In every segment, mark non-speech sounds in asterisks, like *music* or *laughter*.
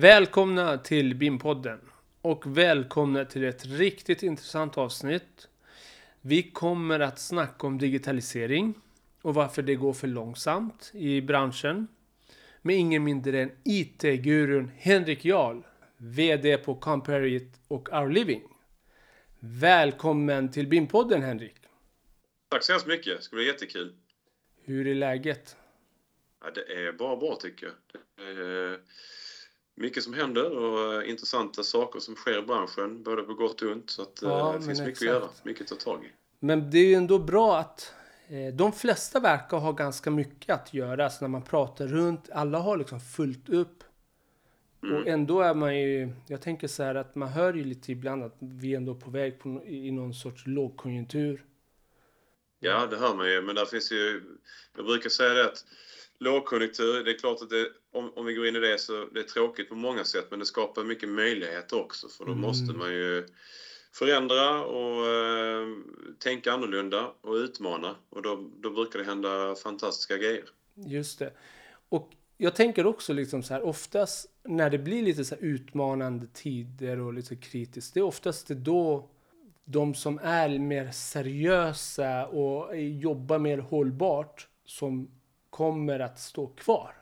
Välkomna till BIM-podden och välkomna till ett riktigt intressant avsnitt. Vi kommer att snacka om digitalisering och varför det går för långsamt i branschen. Med ingen mindre än IT-gurun Henrik Jarl, VD på Comparit och Our Living. Välkommen till BIM-podden Henrik! Tack så hemskt mycket, det ska bli jättekul. Hur är läget? Ja, det är bara bra tycker jag. Mycket som händer och intressanta saker som sker i branschen, både på gott och ont. Så att, Ja, det finns mycket exakt. att göra, mycket att ta tag i. Men det är ju ändå bra att eh, de flesta verkar ha ganska mycket att göra. Så när man pratar runt, alla har liksom fullt upp. Och ändå är man ju, jag tänker så här att man hör ju lite ibland att vi är ändå på väg på, i någon sorts lågkonjunktur. Ja, det hör man ju, men där finns ju... Jag brukar säga det att lågkonjunktur, det är klart att det, om, om vi går in i det så det är tråkigt på många sätt, men det skapar mycket möjligheter också, för då Mm. måste man ju förändra och eh, tänka annorlunda och utmana. Och då, då brukar det hända fantastiska grejer. Just det. Och jag tänker också liksom så här, oftast när det blir lite så utmanande tider och lite kritiskt, det är oftast det då de som är mer seriösa och jobbar mer hållbart som kommer att stå kvar.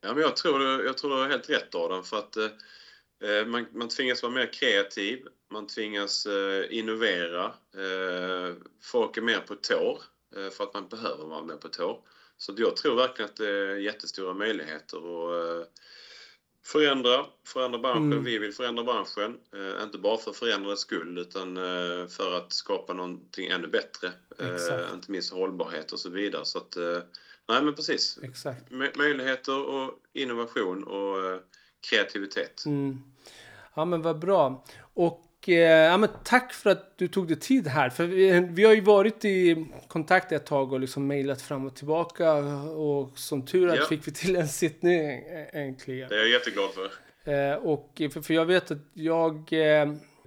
Ja, men jag tror, jag tror du har helt rätt Adam, för att eh, man, man tvingas vara mer kreativ, man tvingas eh, innovera, eh, folk är mer på tår eh, för att man behöver vara mer på tår. Så jag tror verkligen att det är jättestora möjligheter att eh, förändra, förändra branschen. Mm. Vi vill förändra branschen, eh, inte bara för förändrades skull utan eh, för att skapa någonting ännu bättre. Exakt. Eh, inte minst hållbarhet och så vidare. Så att, eh, nej men precis. Exakt. Mö- möjligheter och innovation och eh, kreativitet. Mm. Ja men vad bra. Och eh, ja, men tack för att du tog dig tid här. För vi, vi har ju varit i kontakt ett tag och liksom mejlat fram och tillbaka. Och som tur är Ja. fick vi till en sittning äntligen. Det är jag jätteglad för. Eh, och för, för jag vet att jag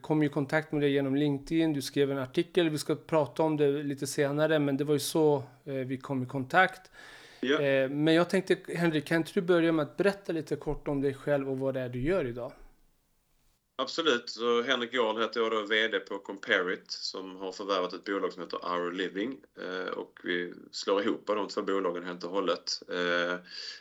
kom i kontakt med dig genom LinkedIn. Du skrev en artikel. Vi ska prata om det lite senare. Men det var ju så eh, vi kom i kontakt. Ja. Eh, men jag tänkte Henrik, kan inte du börja med att berätta lite kort om dig själv och vad det är du gör idag? Absolut. Så Henrik Jarl heter jag då, VD på Comparit som har förvärvat ett bolag som heter Our Living. Eh, och vi slår ihop de två bolagen helt och hållet. Eh,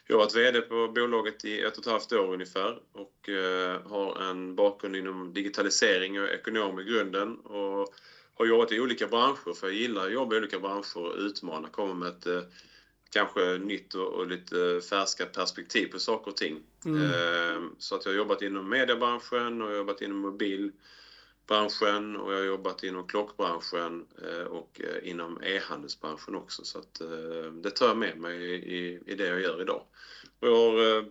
jag har varit VD på bolaget i ett och ett halvt år ungefär och eh, har en bakgrund inom digitalisering och ekonom i grunden. Och har jobbat i olika branscher, för jag gillar att jobba i olika branscher och utmana, komma med ett eh, kanske nytt och, och lite färska perspektiv på saker och ting. Mm. Eh, Så att jag har jobbat inom mediebranschen och jag har jobbat inom mobilbranschen och jag har jobbat inom klockbranschen eh, och eh, inom e-handelsbranschen också. Så att eh, det tar jag med mig i, i det jag gör idag. Jag har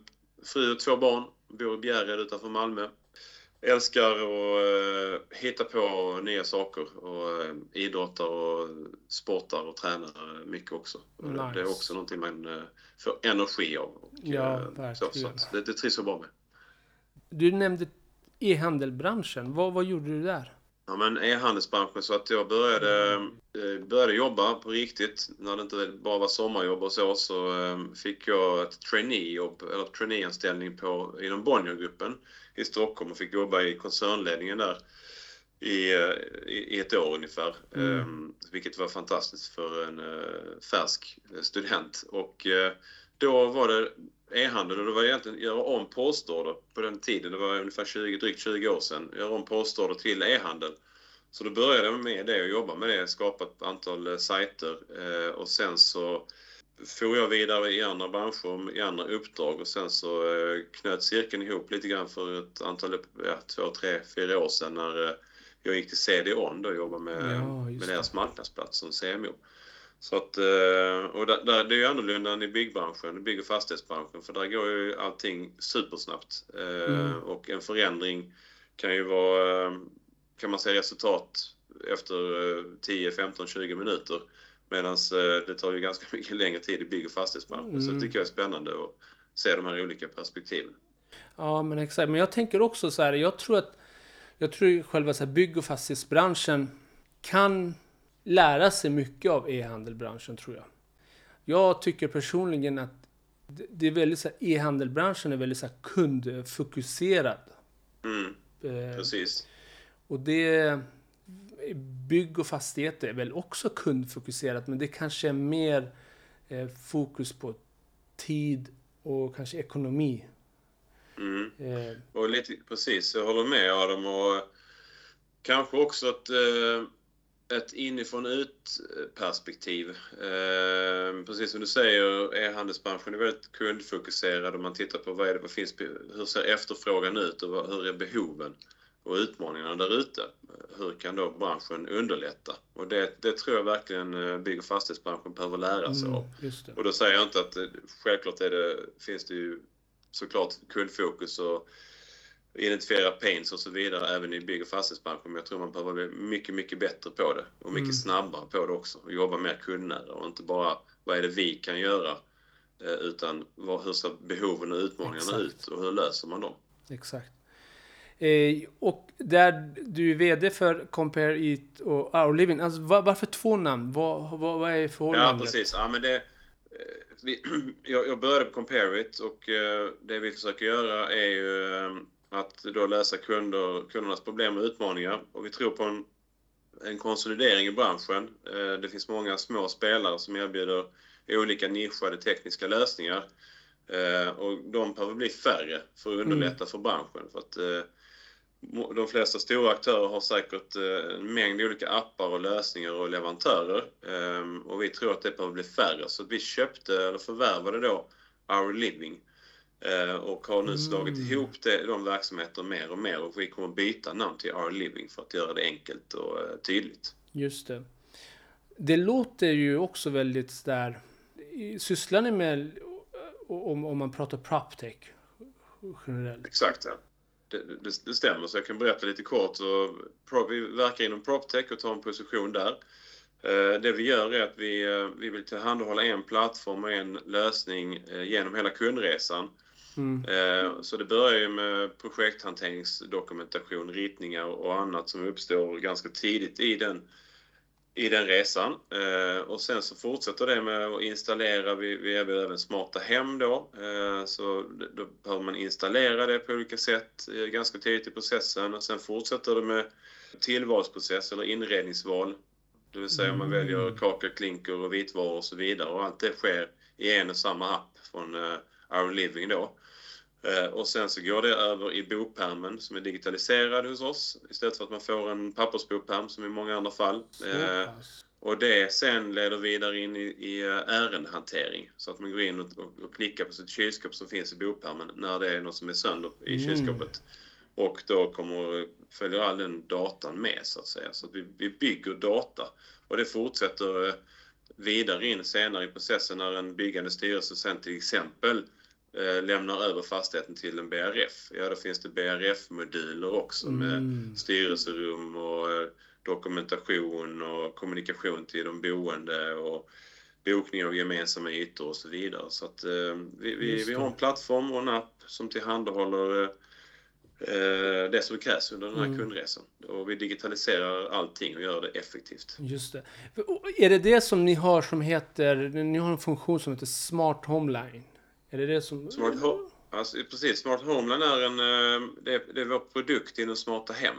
fru och två barn, bor i Bjärred utanför Malmö. Älskar att eh, hitta på nya saker och eh, idrottar och sportar och tränar mycket också. Och det- Det är Nice. också någonting man eh, får energi av. Och, Ja, eh, så, så det, det trivs jag bra med. Du nämnde e-handelbranschen. Vad, vad gjorde du där? Ja, men e-handelsbranschen så att jag började, eh, började jobba på riktigt. När det inte bara var sommarjobb och så, så eh, fick jag ett traineejobb, eller traineeanställning på, inom Bonniergruppen i Stockholm och fick jobba i koncernledningen där i, eh, i, ett år ungefär. Mm. Eh, vilket var fantastiskt för en färsk student. Och då var det e-handel och det var egentligen göra om postorder på den tiden. Det var ungefär 20, drygt 20 år sedan. Göra om postorder till e-handel. Så då började jag med det och jobba med det, skapa ett antal eh, sajter eh, och sen så for jag vidare i andra branscher, i andra uppdrag och sen så eh, knöt cirkeln ihop lite grann för ett antal, ja, två, tre, fyra år sedan när jag gick till CD-ON och jobbade med, Ja, med deras marknadsplats som CMO. Så att, eh, och där, där, det är ju annorlunda än i byggbranschen, bygg och fastighetsbranschen, för där går ju allting supersnabbt. Eh, Mm. Och en förändring kan ju vara, eh, kan man säga resultat efter eh, 10, 15, 20 minuter. Medan det tar ju ganska *laughs* mycket längre tid i bygg och fastighetsbranschen. Så Mm. det tycker jag är spännande att se de här olika perspektiven. Ja, men exakt. Men jag tänker också så här. Jag tror att jag tror själva så här bygg och fastighetsbranschen kan lära sig mycket av e-handelbranschen tror jag. Jag tycker personligen att det, är väldigt så e-handelbranschen är väldigt så kundfokuserad. Mm, Eh, precis. och det... Bygg och fastigheter är väl också kundfokuserat, men det kanske är mer eh, fokus på tid och kanske ekonomi. Mm. Eh, Och lite, precis, jag håller med Adam. Och kanske också ett, eh, ett inifrån ut perspektiv. Eh, Precis som du säger, e-handelsbranschen är väldigt kundfokuserad om man tittar på vad, det, vad finns, hur ser efterfrågan ut och vad, hur är behoven och utmaningarna där ute. Hur kan då branschen underlätta? Och det, det tror jag verkligen eh, bygg och fastighetsbranschen behöver lära sig av. mm, just det. Och då säger jag inte att eh, självklart är det, finns det ju såklart kundfokus och identifiera pains och så vidare även i bygg och fastighetsbranschen. Men jag tror man behöver bli mycket, mycket bättre på det och mycket Mm. snabbare på det också och jobba mer kundnära och inte bara vad är det vi kan göra eh, utan vad, hur ser behoven och utmaningarna Exakt. ut och hur löser man dem? Exakt. Eh, och där du är VD för Compare Eat och Our Living. Alltså, var, varför två namn? Vad, vad, vad är Ja, förhållandet? precis. Ja, men det, eh, vi, *clears throat* jag, jag började på Compare It och eh, det vi försöker göra är ju att då lösa kunder, kundernas problem och utmaningar. Och vi tror på en, en konsolidering i branschen. Eh, Det finns många små spelare som erbjuder olika nischade tekniska lösningar. Eh, Och de behöver bli färre för att underlätta för branschen. För att eh, de flesta stora aktörer har säkert en mängd olika appar och lösningar och leverantörer. Ehm, Och vi tror att det behöver bli färre. Så vi köpte, eller förvärvade då, Our Living. Eh, Och har nu slagit Mm. ihop det, de verksamheter mer och mer. Och vi kommer byta namn till Our Living för att göra det enkelt och eh, tydligt. Just det. Det låter ju också väldigt sådär... Sysslar ni med, om, om man pratar proptech generellt? Exakt, ja. Det, det, det stämmer, så jag kan berätta lite kort. Så, vi verkar inom PropTech och tar en position där. Eh, Det vi gör är att vi, eh, vi vill tillhandahålla en plattform och en lösning eh, genom hela kundresan. Mm. Så det börjar ju med projekthanteringsdokumentation, ritningar och annat som uppstår ganska tidigt i den, i den resan. Och sen så fortsätter det med att installera, vi, vi erbjuder även smarta hem då. Så då behöver man installera det på olika sätt ganska tidigt i processen. Och sen fortsätter det med tillvalsprocess eller inredningsval. Det vill säga man Mm. väljer kakor, klinker och vitvaror och så vidare. Och allt det sker i en och samma app från eh, Our Living då. Eh, Och sen så går det över i bopärmen som är digitaliserad hos oss istället för att man får en pappersbopärm som i många andra fall. Eh, pass. Och det sen leder vidare in i, i eh, ärendehantering så att man går in och, och, och klickar på sitt kylskåp som finns i bopärmen när det är något som är sönder i Mm. kylskåpet. Och då kommer, följer all den datan med så att säga. Så att vi, vi bygger data och det fortsätter eh, vidare in senare i processen när en byggande styrelse sen till exempel eh, lämnar över fastigheten till en BRF. Ja, då finns det BRF-moduler också med Mm. styrelserum och eh, dokumentation och kommunikation till de boende och bokning av gemensamma ytor och så vidare. Så att eh, vi, vi, vi har en plattform och en app som tillhandahåller det som krävs under den här Mm. kundresan. Och vi digitaliserar allting och gör det effektivt. Just det. Är det det som ni har som heter, ni har en funktion som heter Smart Homeline? Är det det som... Smart Home, alltså, precis, Smart Homeland är en, eh, det, är- det är vår produkt inom smarta hem.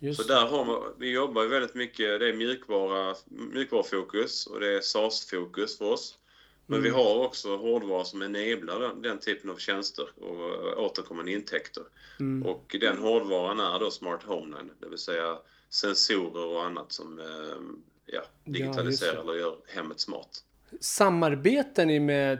Just Så där har man, vi jobbar väldigt mycket, det är mjukvara, mjukvarufokus och det är SaaS-fokus för oss. Men vi Mm. har också hårdvara som enablar den, den typen av tjänster och eh, återkommande intäkter. Mm. Och den hårdvaran är då Smart Homeland, det vill säga sensorer och annat som eh, ja, digitaliserar just eller gör hemmet smart. Samarbetar ni med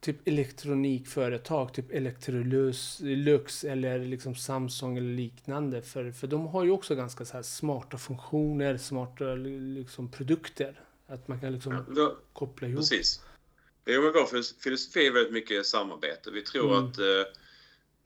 typ elektronikföretag, typ Electrolux Lux eller liksom Samsung eller liknande? För, för de har ju också ganska så smarta funktioner, smarta liksom produkter. Att man kan liksom Ja, då, koppla ihop. Precis. Jo, men vår fil- filosofi är väldigt mycket samarbete. Vi tror Mm. att eh,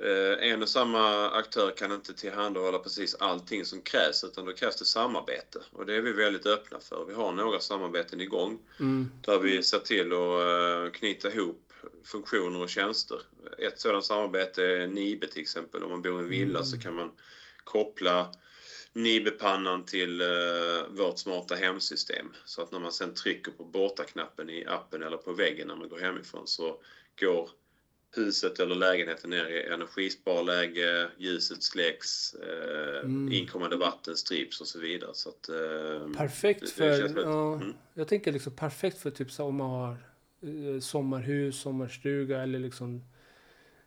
eh, en och samma aktör kan inte tillhandahålla precis allting som krävs utan då krävs det samarbete. Och det är vi väldigt öppna för. Vi har några samarbeten igång Mm. där vi ser till att eh, knyta ihop funktioner och tjänster. Ett sådant samarbete är Nibe till exempel. Om man bor i en villa Mm. så kan man koppla Nibe-pannan till eh, vårt smarta hemsystem. Så att när man sen trycker på borta-knappen i appen eller på väggen när man går hemifrån så går huset eller lägenheten ner i energisparläge, ljuset släcks, eh, mm. inkommande vatten strips och så vidare. Så att, eh, perfekt för, det ja, mm. jag tänker liksom perfekt för typ så om man har eh, sommarhus, sommarstuga eller liksom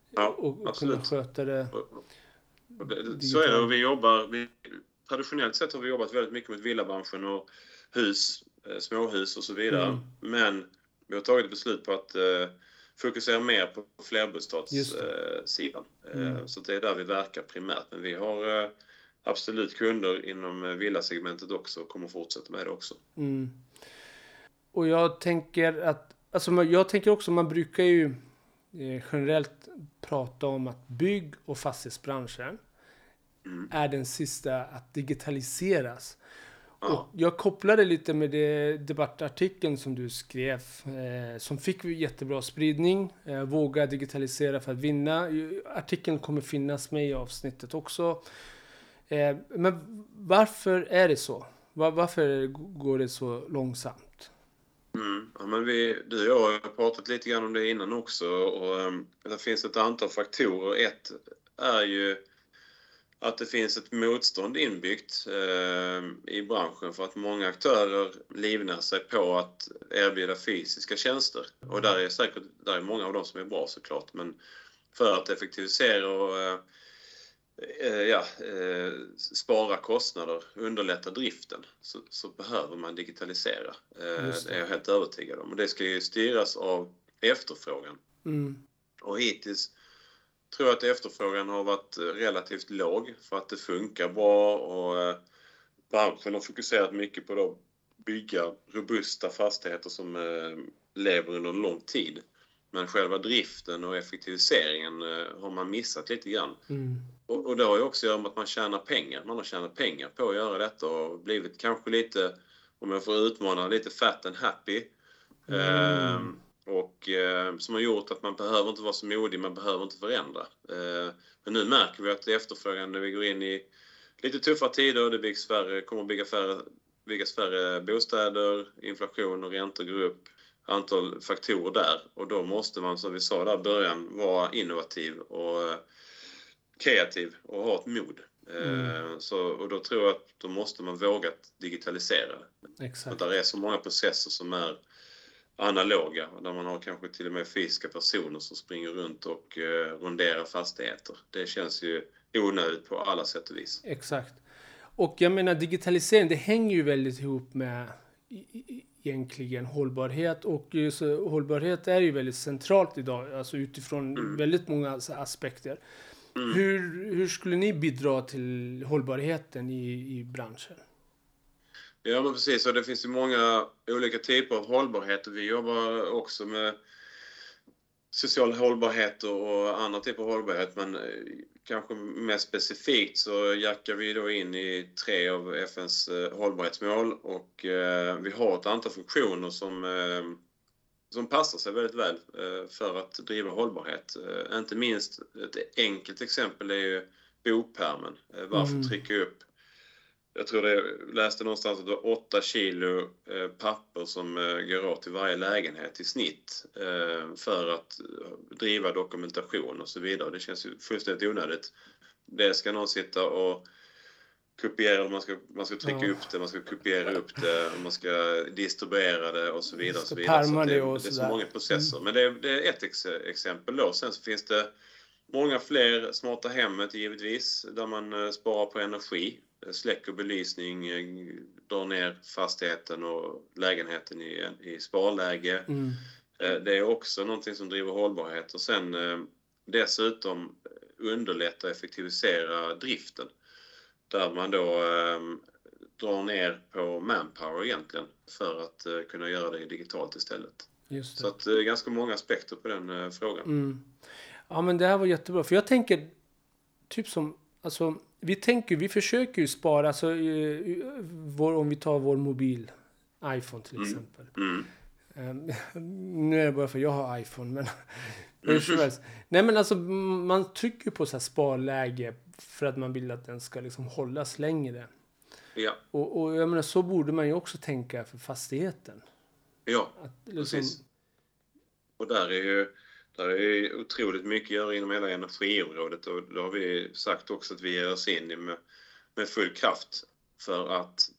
ja, och, och kunna sköta det. Så är det och vi jobbar, vi, traditionellt sett har vi jobbat väldigt mycket med villabranschen och hus, eh, småhus och så vidare. Mm. Men vi har tagit beslut på att eh, fokusera mer på flerbostadssidan. Eh, mm. Så det är där vi verkar primärt. Men vi har eh, absolut kunder inom eh, villasegmentet också och kommer fortsätta med det också. Mm. Och jag tänker att, alltså jag tänker också, man brukar ju eh, generellt prata om att bygg och fastighetsbranschen mm. är den sista att digitaliseras. Och jag kopplade lite med det debattartikeln som du skrev, eh, som fick jättebra spridning. Eh, Våga digitalisera för att vinna. Artikeln kommer finnas med i avsnittet också. Eh, men varför är det så? Var, varför går det så långsamt? Mm. Ja, men vi, du och jag har pratat lite grann om det innan också och um, det finns ett antal faktorer. Ett är ju att det finns ett motstånd inbyggt eh, i branschen för att många aktörer livnär sig på att erbjuda fysiska tjänster. Och där är säkert där är många av dem som är bra såklart, men för att effektivisera och eh, eh ja, eh, spara kostnader, underlätta driften, så, så behöver man digitalisera. Eh, det. det är jag helt övertygad om. Och det ska ju styras av efterfrågan. Mm. Och hittills tror att efterfrågan har varit relativt låg för att det funkar bra och eh, branschen har fokuserat mycket på att bygga robusta fastigheter som eh, lever under en lång tid. Men själva driften och effektiviseringen eh, har man missat lite grann. Mm. Och, och det har ju också att göra med att man tjänar pengar. Man har tjänat pengar på att göra detta och blivit kanske lite, om jag får utmana, lite fat and happy. Mm. Ehm, och eh, som har gjort att man behöver inte vara så modig, man behöver inte förändra. Eh, men nu märker vi att efterfrågan när vi går in i lite tuffa tider, det byggs färre, kommer att bygga färre, byggas färre bostäder, inflation och räntor går upp, antal faktorer där. Och då måste man, som vi sa där i början, vara innovativ och eh, kreativ och ha ett mod. Eh, mm. Så, och då tror jag att då måste man våga digitalisera. Exakt. För där är så många processer som är analoga där man har kanske till och med fysiska personer som springer runt och eh, ronderar fastigheter. Det känns ju onödigt på alla sätt och vis. Exakt. Och jag menar digitalisering, det hänger ju väldigt ihop med egentligen hållbarhet och hållbarhet är ju väldigt centralt idag, alltså utifrån mm. väldigt många aspekter. Mm. Hur, hur skulle ni bidra till hållbarheten i, i branschen? Ja, men precis. Och det finns ju många olika typer av hållbarhet vi jobbar också med social hållbarhet och andra typer av hållbarhet. Men eh, kanske mer specifikt så jackar vi då in i tre av FNs eh, hållbarhetsmål och eh, vi har ett antal funktioner som som passar sig väldigt väl för att driva hållbarhet. Inte minst ett enkelt exempel är ju bopärmen. Varför mm. trycka upp jag tror det, läste någonstans att det var 8 kilo eh, papper som eh, går åt till varje lägenhet i snitt eh, för att driva dokumentation och så vidare. Det känns ju fullständigt onödigt. Det ska någon sitta och kopiera, man ska, man ska trycka ja. upp det, man ska kopiera upp det, man ska distribuera det och så vidare. Och så vidare. Så det, det, är så många processer. Mm. Men det, det är ett ex exempel då. Sen så finns det många fler smarta hemmet givetvis, där man sparar på energi släcker belysning, eh, drar ner fastigheten och lägenheten i, i sparläge. Mm. Eh, det är också någonting som driver hållbarhet och sen eh, dessutom underlätta och effektivisera driften. Där man då drar ner på manpower egentligen för att kunna göra det digitalt istället. Just det. Så att det är ganska många aspekter på den frågan. Mm. Ja men det här var jättebra för jag tänker typ som Alltså, vi tänker, vi försöker ju spara, alltså, vår, om vi tar vår mobil, iPhone till mm. exempel. Mm. Um, *laughs* nu är det bara för att jag har iPhone, men. *laughs* Nej men alltså, man trycker på så här sparläge för att man vill att den ska liksom hållas längre. Ja. Och, och jag menar, så borde man ju också tänka för fastigheten. Ja, att, liksom... precis. Och där är ju Det är otroligt mycket att göra inom hela energiområdet och då har vi sagt också att vi ger oss in med, med full kraft. För att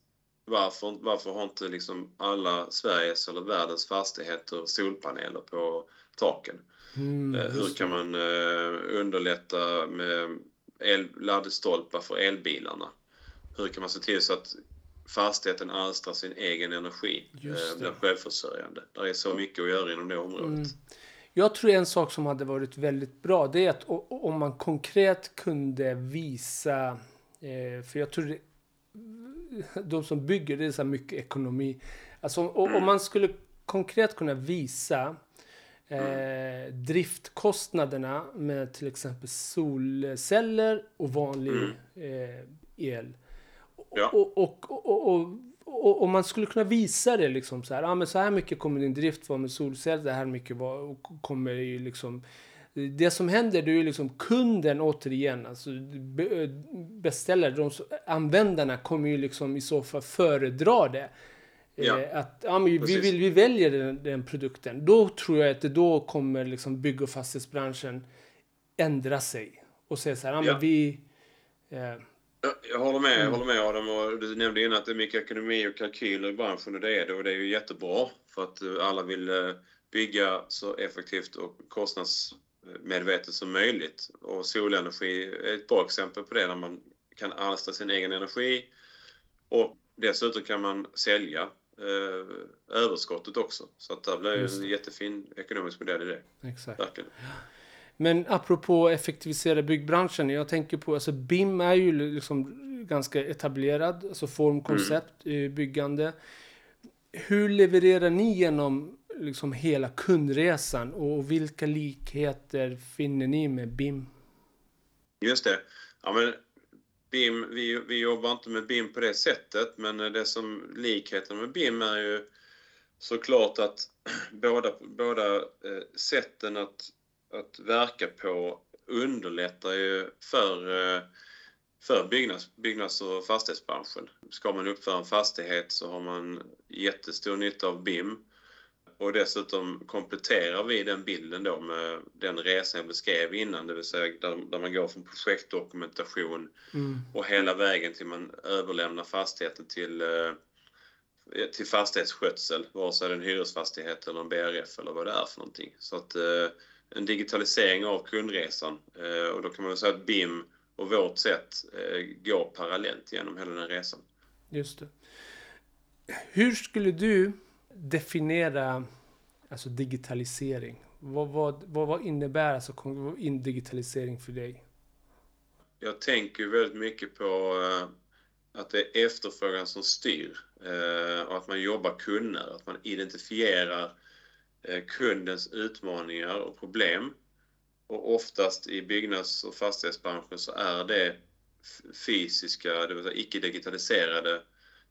varför, varför har inte liksom alla Sveriges eller världens fastigheter solpaneler på taken? Mm, Hur kan man underlätta med el, laddstolpar för elbilarna? Hur kan man se till så att fastigheten alstrar sin egen energi, eh, blir självförsörjande. Det är så mycket att göra inom det området. Mm. Jag tror en sak som hade varit väldigt bra, det är att om man konkret kunde visa, eh, för jag tror det, de som bygger, det är så mycket ekonomi. Alltså om, man skulle konkret kunna visa eh, driftkostnaderna med till exempel solceller och vanlig mm. eh, el. Ja. Och, och, och, och, och, och, man skulle kunna visa det liksom så här. Ja, men så här mycket kommer din drift vara med solceller. Det här mycket var, kommer ju liksom. Det som händer det är ju liksom kunden återigen, alltså beställare, de, användarna kommer ju liksom i så fall föredra det. Ja. Eh, att ja, men vi, vill, vi väljer den, den, produkten. Då tror jag att det då kommer liksom bygg och fastighetsbranschen ändra sig. Och säga så här, ja, ja. men vi... Eh, jag håller med, jag håller med Adam. Och du nämnde innan att det är mycket ekonomi och kalkyler i branschen och det är det. Och det är ju jättebra för att eh, alla vill eh, bygga så effektivt och kostnadsmedvetet som möjligt. Och solenergi är ett bra exempel på det, när man kan alstra sin egen energi och dessutom kan man sälja eh, överskottet också. Så att det blir en jättefin ekonomisk modell i det. Exakt. Verkligen. Men apropå effektivisera byggbranschen. Jag tänker på, alltså BIM är ju liksom ganska etablerad, alltså formkoncept, mm. byggande. Hur levererar ni genom liksom hela kundresan och vilka likheter finner ni med BIM? Just det. Ja, men BIM, vi, vi jobbar inte med BIM på det sättet, men det som likheten med BIM är ju såklart att *clears throat* båda, båda eh, sätten att att verka på underlättar ju för, eh, för byggnads, byggnads och fastighetsbranschen. Ska man uppföra en fastighet så har man jättestor nytta av BIM. Och dessutom kompletterar vi den bilden då med den resan jag beskrev innan, det vill säga där, där man går från projektdokumentation mm. och hela vägen till man överlämnar fastigheten till, eh, till fastighetsskötsel, vare sig det är en hyresfastighet eller en BRF eller vad det är för någonting. Så att eh, en digitalisering av kundresan. Eh, och då kan man väl säga att BIM och vårt sätt eh, går parallellt genom hela den resan. Just det. Hur skulle du definiera alltså digitalisering? Vad, vad, vad, vad innebär alltså digitalisering för dig? Jag tänker väldigt mycket på eh, att det är efterfrågan som styr och att man jobbar kunder, att man identifierar kundens utmaningar och problem. Och oftast i byggnads och fastighetsbranschen så är det fysiska, det vill säga icke-digitaliserade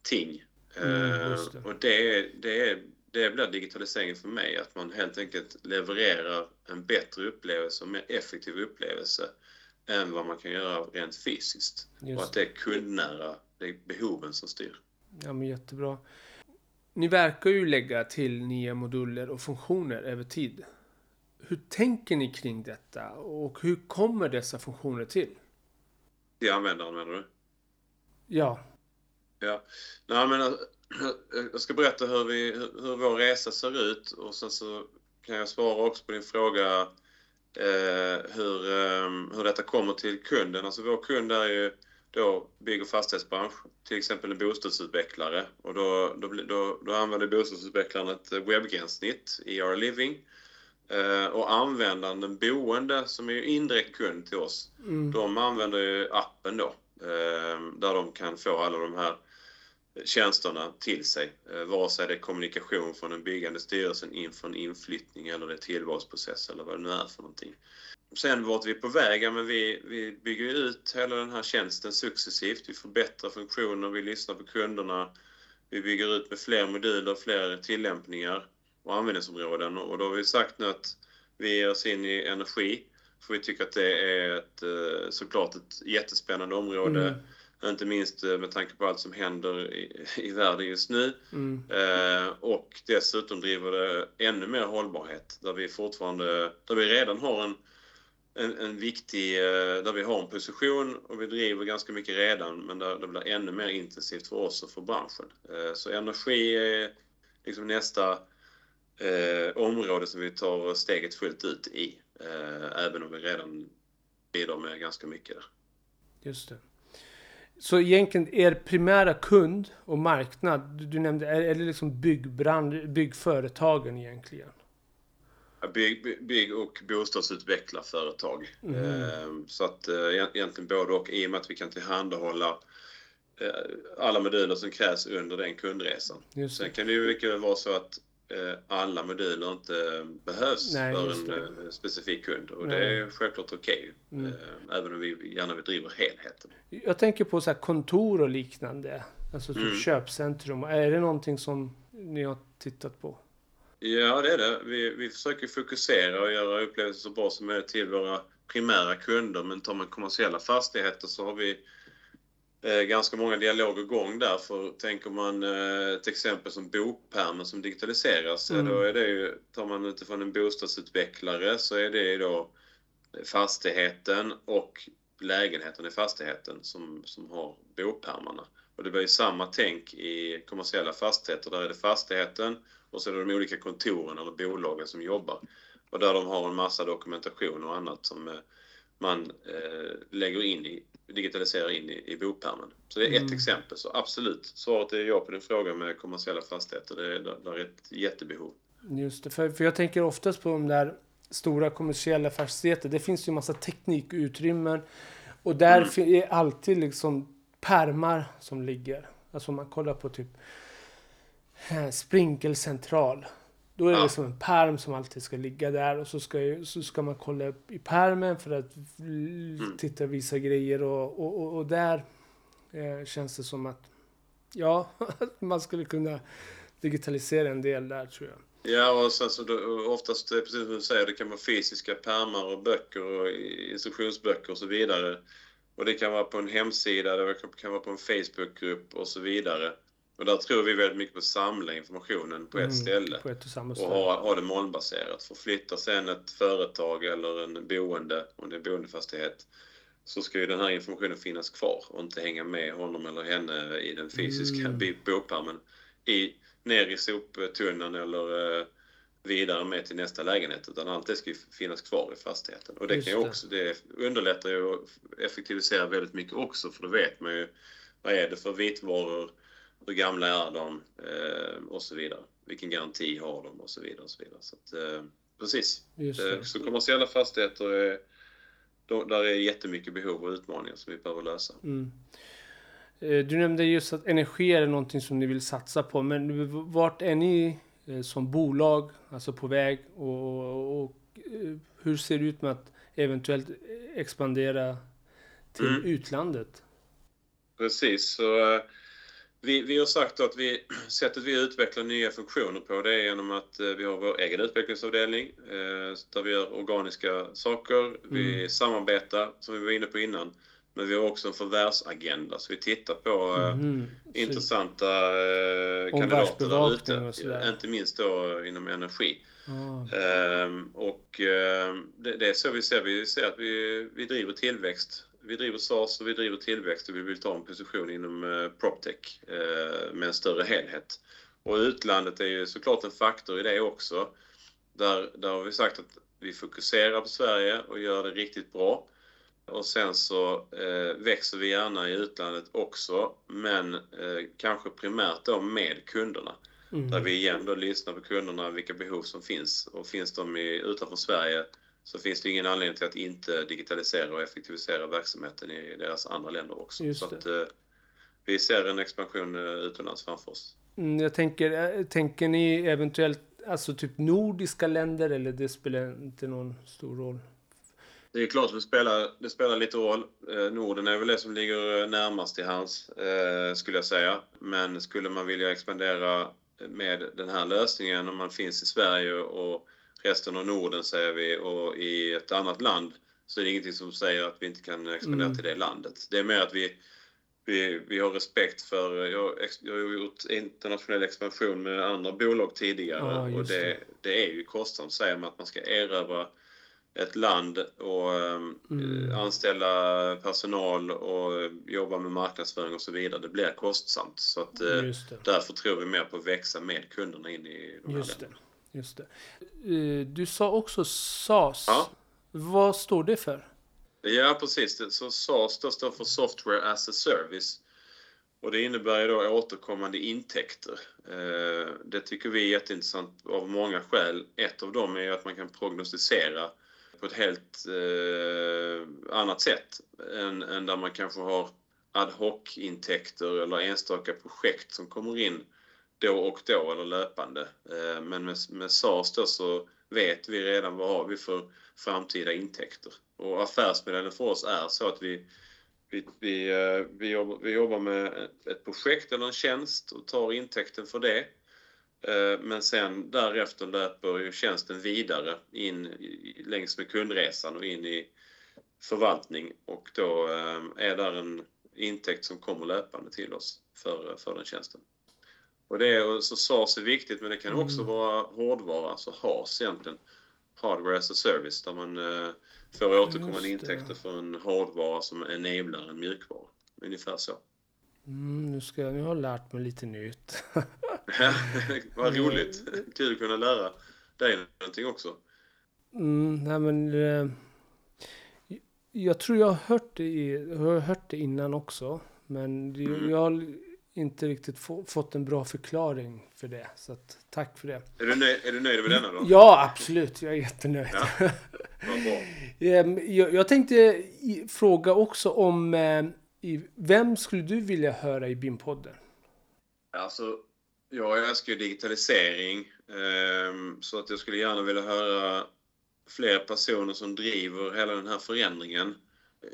ting. Mm, eh, det. Och det, det, det blir digitalisering för mig, att man helt enkelt levererar en bättre upplevelse och mer effektiv upplevelse än vad man kan göra rent fysiskt. Just. Och att det är kundnära, det är behoven som styr. Ja men jättebra. Ni verkar ju lägga till nya moduler och funktioner över tid. Hur tänker ni kring detta och hur kommer dessa funktioner till? Till användaren menar du? Ja. Ja. Nej, men alltså, jag ska berätta hur, vi, hur vår resa ser ut och sen så kan jag svara också på din fråga eh, hur, eh, hur detta kommer till kunden. Alltså vår kund är ju då bygg och fastighetsbransch, till exempel en bostadsutvecklare. Och då, då, då, då använder bostadsutvecklaren ett webbgränssnitt, ER Living. Eh, och användaren, den boende, som är indirekt kund till oss, mm. de använder ju appen då. Eh, där de kan få alla de här tjänsterna till sig. Eh, vare sig det är kommunikation från den byggande styrelsen inför en inflyttning eller det är tillvalsprocess eller vad det nu är för någonting. Sen vart vi på väg, ja, men vi, vi bygger ut hela den här tjänsten successivt. Vi förbättrar funktioner, vi lyssnar på kunderna. Vi bygger ut med fler moduler, fler tillämpningar och användningsområden. Och då har vi sagt nu att vi ger oss in i energi. För vi tycker att det är ett, eh, såklart ett jättespännande område. Mm. Inte minst med tanke på allt som händer i, *laughs* i världen just nu. Mm. Eh, och dessutom driver det ännu mer hållbarhet där vi fortfarande, där vi redan har en en, en viktig, eh, där vi har en position och vi driver ganska mycket redan men där det blir ännu mer intensivt för oss och för branschen. Eh, så energi är liksom nästa eh, område som vi tar steget fullt ut i. Även om vi redan bidrar med ganska mycket där. Just det. Så egentligen er primära kund och marknad, du, nämnde, är, är det liksom byggbrand, byggföretagen egentligen? Bygg, bygg och bostadsutvecklarföretag. Mm. Så att eh, egentligen både och i och med att vi kan tillhandahålla eh, alla moduler som krävs under den kundresan. Sen kan det ju mycket väl vara så att alla moduler inte behövs Nej, för en specifik kund och Nej. det är självklart okej. Okay, mm. Även om vi gärna vill driva helheten. Jag tänker på så kontor och liknande. Alltså typ mm. köpcentrum. Är det någonting som ni har tittat på? Ja, det är det. Vi, vi försöker fokusera och göra upplevelser så bra som möjligt till våra primära kunder. Men tar man kommersiella fastigheter så har vi eh, ganska många dialoger igång där. För tänker man eh, ett exempel som bopärmen som digitaliseras, mm. då är det ju, tar man utifrån en bostadsutvecklare så är det ju då fastigheten och lägenheten i fastigheten som, som har bopärmarna. Och det blir ju samma tänk i kommersiella fastigheter. Där är det fastigheten och så är det de olika kontoren eller bolagen som jobbar. Och där de har en massa dokumentation och annat som eh, man eh, lägger in i, digitaliserar in i, i bopärmen. Så det är ett mm. exempel. Så absolut, svaret är ja på din fråga med kommersiella fastigheter. Det är, där är ett jättebehov. Just det, för, för jag tänker oftast på de där stora kommersiella fastigheter. Det finns ju massa teknikutrymmen och där mm. är alltid liksom pärmar som ligger. Alltså om man kollar på typ sprinkelcentral. Då är det ja. som en perm som alltid ska ligga där och så ska, så ska man kolla upp i permen för att mm. titta visa grejer och, och, och, och där eh, känns det som att ja, *laughs* man skulle kunna digitalisera en del där tror jag. Ja, och sen så då, oftast, precis som du säger, det kan vara fysiska pärmar och böcker och instruktionsböcker och så vidare. Och det kan vara på en hemsida, det kan vara på en Facebookgrupp och så vidare. Och där tror vi väldigt mycket på att samla informationen på ett mm, ställe. På ett och, samma ställe. och ha, ha det molnbaserat. Förflyttar sen ett företag eller en boende, om det är en boendefastighet, så ska ju den här informationen finnas kvar och inte hänga med honom eller henne i den fysiska mm. bopärmen i, ner i soptunnan eller eh, vidare med till nästa lägenhet utan allt det ska ju finnas kvar i fastigheten. Och det, kan ju också, det underlättar ju och effektiviserar väldigt mycket också för då vet man ju vad är det för vitvaror hur gamla är de eh, och så vidare. Vilken garanti har de och så vidare. Och så vidare. Så att, eh, precis. Eh, så kommersiella fastigheter är, då, där är jättemycket behov och utmaningar som vi behöver lösa. Mm. Eh, du nämnde just att energi är någonting som ni vill satsa på, men vart är ni eh, som bolag, alltså på väg och, och, och hur ser det ut med att eventuellt expandera till mm. utlandet? Precis, så vi, vi har sagt att vi, *clears throat* sättet vi utvecklar nya funktioner på det är genom att eh, vi har vår egen utvecklingsavdelning eh, där vi gör organiska saker. Vi mm. samarbetar, som vi var inne på innan. Men vi har också en förvärvsagenda, så vi tittar på mm. intressanta kandidater där ute. Inte minst då inom energi. Oh. Ehm, och ehm, det, det, är så vi ser, vi ser att vi, vi driver tillväxt vi driver SaaS och vi driver tillväxt och vi vill ta en position inom eh, PropTech eh, med en större helhet. Och utlandet är ju såklart en faktor i det också. Där, där har vi sagt att vi fokuserar på Sverige och gör det riktigt bra. Och sen så eh, växer vi gärna i utlandet också, men eh, kanske primärt då med kunderna. Mm. Där vi igen då lyssnar på kunderna, vilka behov som finns. Och finns de i, utanför Sverige så finns det ingen anledning till att inte digitalisera och effektivisera verksamheten i deras andra länder också. Så att, eh, vi ser en expansion eh, utomlands framför oss. Mm, jag tänker, eh, tänker ni eventuellt alltså typ nordiska länder eller det spelar inte någon stor roll? Det är klart att det spelar, det spelar lite roll. Norden är väl det som ligger närmast till hands, skulle jag säga. Men skulle man vilja expandera med den här lösningen, om man finns i Sverige och resten av Norden säger vi och i ett annat land så är det ingenting som säger att vi inte kan expandera mm. till det landet. Det är mer att vi, vi, vi har respekt för... Jag, jag har gjort internationell expansion med andra bolag tidigare Ja, och det, det. det är ju kostsamt säger man att man ska erövra ett land och ehm, Mm. anställa personal och jobba med marknadsföring och så vidare. Det blir kostsamt. Så att, eh, därför tror vi mer på att växa med kunderna in i de här Just länderna. Just det. Eh, Du sa också SAS. Ja. Vad står det för? Ja, precis. Så SaaS då står för Software as a Service. Och det innebär ju då återkommande intäkter. Eh, Det tycker vi är jätteintressant av många skäl. Ett av dem är att man kan prognostisera på ett helt eh, annat sätt än, än där man kanske har ad hoc-intäkter eller enstaka projekt som kommer in då och då eller löpande. Eh, men med, med SaaS då så vet vi redan vad har vi för framtida intäkter. Och affärsmodellen för oss är så att vi, vi, vi, eh, vi, jobbar, vi jobbar med ett projekt eller en tjänst och tar intäkten för det. Eh, men sen därefter löper ju tjänsten vidare in längs med kundresan och in i förvaltning och då är där en intäkt som kommer löpande till oss för, för den tjänsten. Och det är, så SaaS är viktigt men det kan också Mm. vara hårdvara, alltså HAS egentligen. Hardware as a service där man eh, får återkommande intäkter för en hårdvara som enablar en mjukvara. Ungefär så. Mm, nu, ska jag, nu har jag lärt mig lite nytt. *laughs* Vad roligt! Kul att kunna lära dig någonting också. Mm, nej men, eh, jag tror jag har hört det, i, jag har hört det innan också. Men det, Mm. jag har inte riktigt få, fått en bra förklaring för det. Så att, tack för det. Är du, nöjd, är du nöjd med denna då? Ja, absolut. Jag är jättenöjd. Ja. *laughs* Ehm, jag, jag tänkte fråga också om eh, vem skulle du vilja höra i BIM-podden? Alltså, jag älskar ju digitalisering ehm, så att jag skulle gärna vilja höra fler personer som driver hela den här förändringen.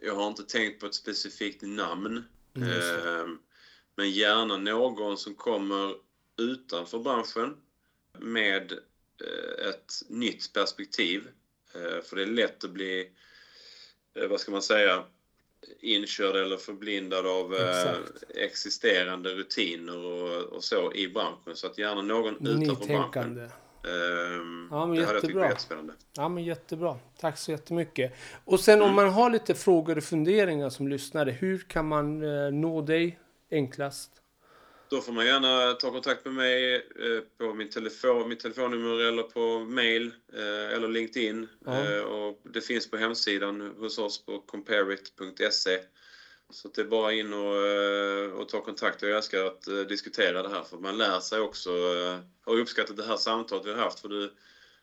Jag har inte tänkt på ett specifikt namn. Mm, men gärna någon som kommer utanför branschen med eh, ett nytt perspektiv. Eh, För det är lätt att bli, eh, vad ska man säga, inkörd eller förblindad av Exakt. existerande rutiner och, och så i branschen. Så att gärna någon utanför branschen. Nytänkande. Ehm, Ja, men det hade jag tyckt jättebra. Ja, men jättebra. Tack så jättemycket. Och sen Mm. om man har lite frågor och funderingar som lyssnare, hur kan man eh, nå dig enklast? Då får man gärna ta kontakt med mig eh, på min telefon, mitt telefonnummer eller på mail eh, eller LinkedIn. Ja. Eh, och det finns på hemsidan hos oss på comparit.se. Så det är bara in och, och ta kontakt. Jag älskar att diskutera det här för man lär sig också. eh, Har uppskattat det här samtalet vi har haft för du,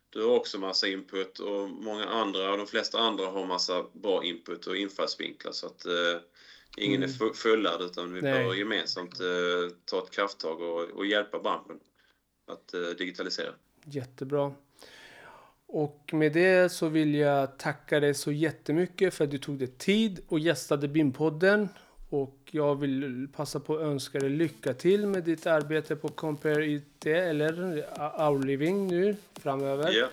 du har också massa input och många andra, och de flesta andra har massa bra input och infallsvinklar. Så att ingen Mm. är fu- fullärd utan vi Nej. bör gemensamt eh, ta ett krafttag och, och hjälpa branschen att eh, digitalisera. Jättebra. Och med det så vill jag tacka dig så jättemycket för att du tog dig tid och gästade BIM-podden. Och jag vill passa på att önska dig lycka till med ditt arbete på Compare IT eller Our Living nu framöver. Ja.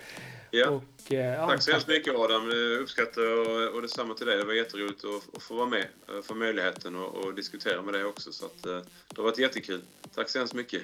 Ja. Och, eh, Tack så hemskt mycket Adam. Jag uppskattar och, och detsamma till dig. Det var jätteroligt att, att få vara med, få möjligheten att och diskutera med dig också. Så att, eh, det har varit jättekul. Tack så hemskt mycket.